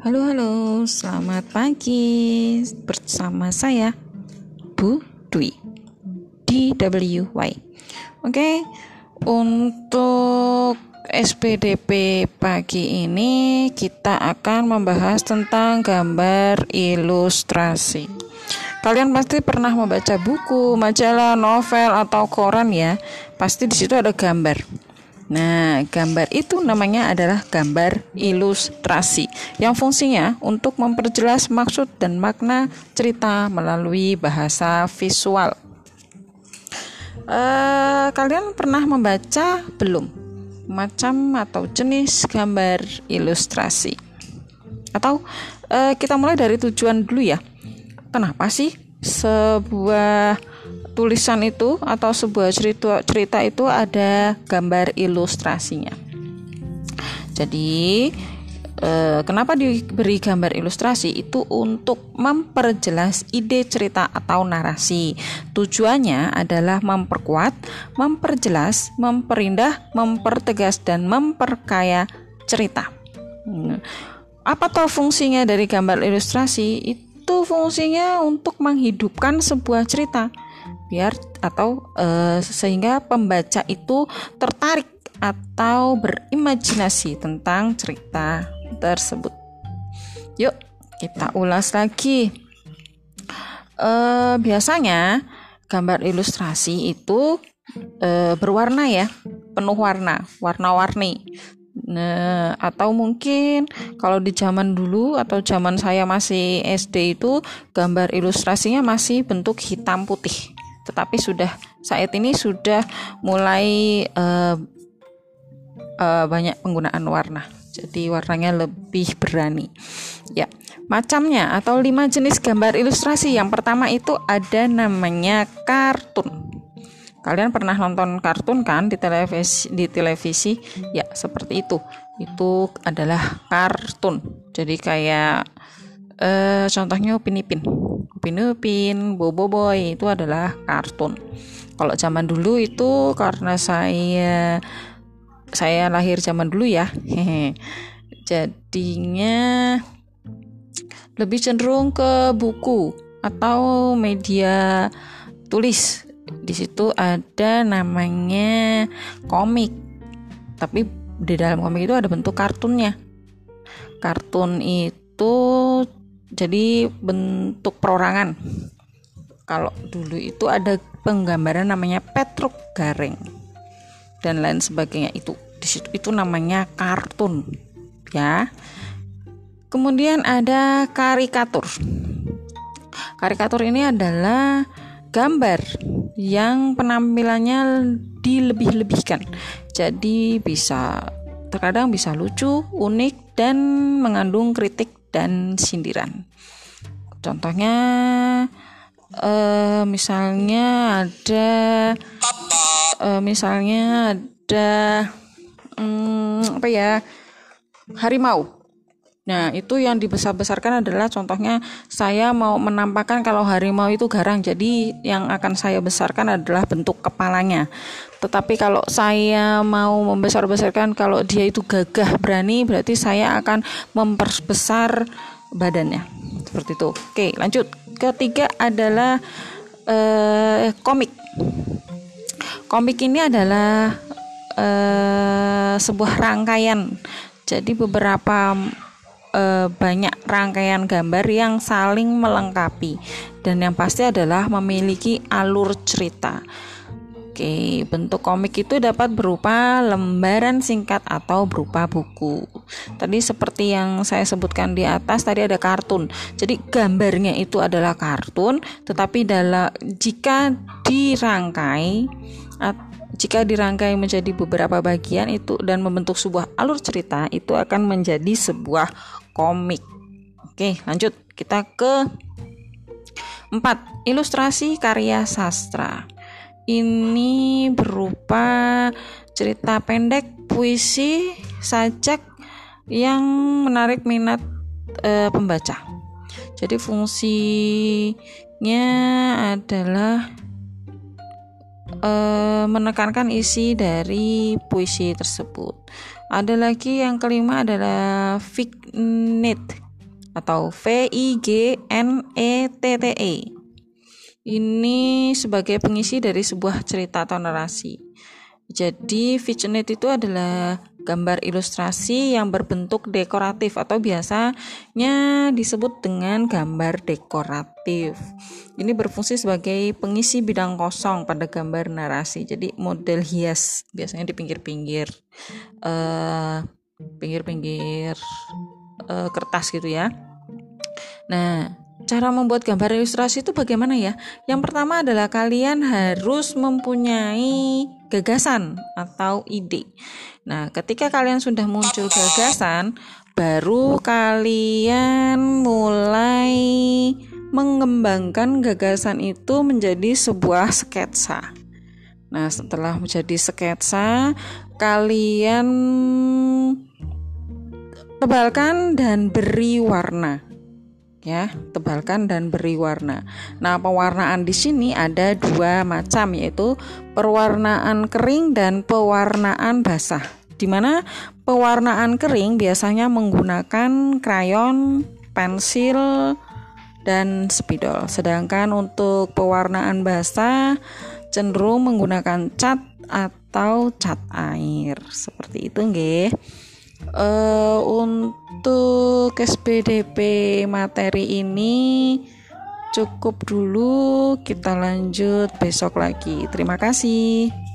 Halo halo, selamat pagi bersama saya Bu Dwi DWY. Oke, untuk SPDP pagi ini kita akan membahas tentang gambar ilustrasi. Kalian pasti pernah membaca buku, majalah, novel atau koran ya. Pasti di situ ada gambar. Nah, gambar itu namanya adalah gambar ilustrasi yang fungsinya untuk memperjelas maksud dan makna cerita melalui bahasa visual. Uh, kalian pernah membaca belum macam atau jenis gambar ilustrasi? Atau uh, kita mulai dari tujuan dulu ya. Kenapa sih sebuah tulisan itu atau sebuah cerita cerita itu ada gambar ilustrasinya. Jadi eh, kenapa diberi gambar ilustrasi itu untuk memperjelas ide cerita atau narasi. Tujuannya adalah memperkuat, memperjelas, memperindah, mempertegas dan memperkaya cerita. Apa tuh fungsinya dari gambar ilustrasi? Itu fungsinya untuk menghidupkan sebuah cerita biar atau e, sehingga pembaca itu tertarik atau berimajinasi tentang cerita tersebut. Yuk, kita ulas lagi. E, biasanya gambar ilustrasi itu e, berwarna ya, penuh warna, warna-warni. Nah, atau mungkin kalau di zaman dulu atau zaman saya masih SD itu gambar ilustrasinya masih bentuk hitam putih. Tetapi sudah saat ini sudah mulai uh, uh, banyak penggunaan warna. Jadi warnanya lebih berani. Ya macamnya atau lima jenis gambar ilustrasi. Yang pertama itu ada namanya kartun kalian pernah nonton kartun kan di televisi di televisi ya seperti itu itu adalah kartun jadi kayak uh, contohnya Upin Ipin Upin Upin, Bobo Boy itu adalah kartun. Kalau zaman dulu itu karena saya saya lahir zaman dulu ya. Jadinya lebih cenderung ke buku atau media tulis. Di situ ada namanya komik. Tapi di dalam komik itu ada bentuk kartunnya. Kartun itu jadi bentuk perorangan. Kalau dulu itu ada penggambaran namanya Petruk Garing dan lain sebagainya. Itu di situ itu namanya kartun ya. Kemudian ada karikatur. Karikatur ini adalah gambar yang penampilannya dilebih-lebihkan jadi bisa terkadang bisa lucu unik dan mengandung kritik dan sindiran. Contohnya uh, misalnya ada uh, misalnya ada um, apa ya harimau. Nah, itu yang dibesar-besarkan adalah contohnya saya mau menampakkan kalau harimau itu garang. Jadi yang akan saya besarkan adalah bentuk kepalanya. Tetapi kalau saya mau membesar-besarkan kalau dia itu gagah berani berarti saya akan memperbesar badannya. Seperti itu. Oke, lanjut. Ketiga adalah eh, komik. Komik ini adalah eh, sebuah rangkaian. Jadi beberapa e, banyak rangkaian gambar yang saling melengkapi dan yang pasti adalah memiliki alur cerita. Oke, bentuk komik itu dapat berupa lembaran singkat atau berupa buku. Tadi seperti yang saya sebutkan di atas tadi ada kartun. Jadi gambarnya itu adalah kartun, tetapi dalam jika dirangkai jika dirangkai menjadi beberapa bagian itu dan membentuk sebuah alur cerita itu akan menjadi sebuah komik. Oke, lanjut. Kita ke 4. Ilustrasi karya sastra. Ini berupa cerita pendek, puisi, sajak yang menarik minat e, pembaca. Jadi fungsinya adalah uh, menekankan isi dari puisi tersebut. Ada lagi yang kelima adalah vignette. atau V I G N E T T E. Ini sebagai pengisi dari sebuah cerita atau narasi. Jadi Vignette itu adalah gambar ilustrasi yang berbentuk dekoratif atau biasanya disebut dengan gambar dekoratif. Ini berfungsi sebagai pengisi bidang kosong pada gambar narasi. Jadi model hias biasanya di pinggir-pinggir uh, pinggir-pinggir uh, kertas gitu ya. Nah, cara membuat gambar ilustrasi itu bagaimana ya? Yang pertama adalah kalian harus mempunyai gagasan atau ide. Nah, ketika kalian sudah muncul gagasan, baru kalian mulai mengembangkan gagasan itu menjadi sebuah sketsa. Nah, setelah menjadi sketsa, kalian tebalkan dan beri warna ya tebalkan dan beri warna. Nah pewarnaan di sini ada dua macam yaitu perwarnaan kering dan pewarnaan basah. Di mana pewarnaan kering biasanya menggunakan krayon, pensil, dan spidol. Sedangkan untuk pewarnaan basah cenderung menggunakan cat atau cat air. Seperti itu nggih. Uh, untuk SPDP materi ini cukup dulu. Kita lanjut besok lagi. Terima kasih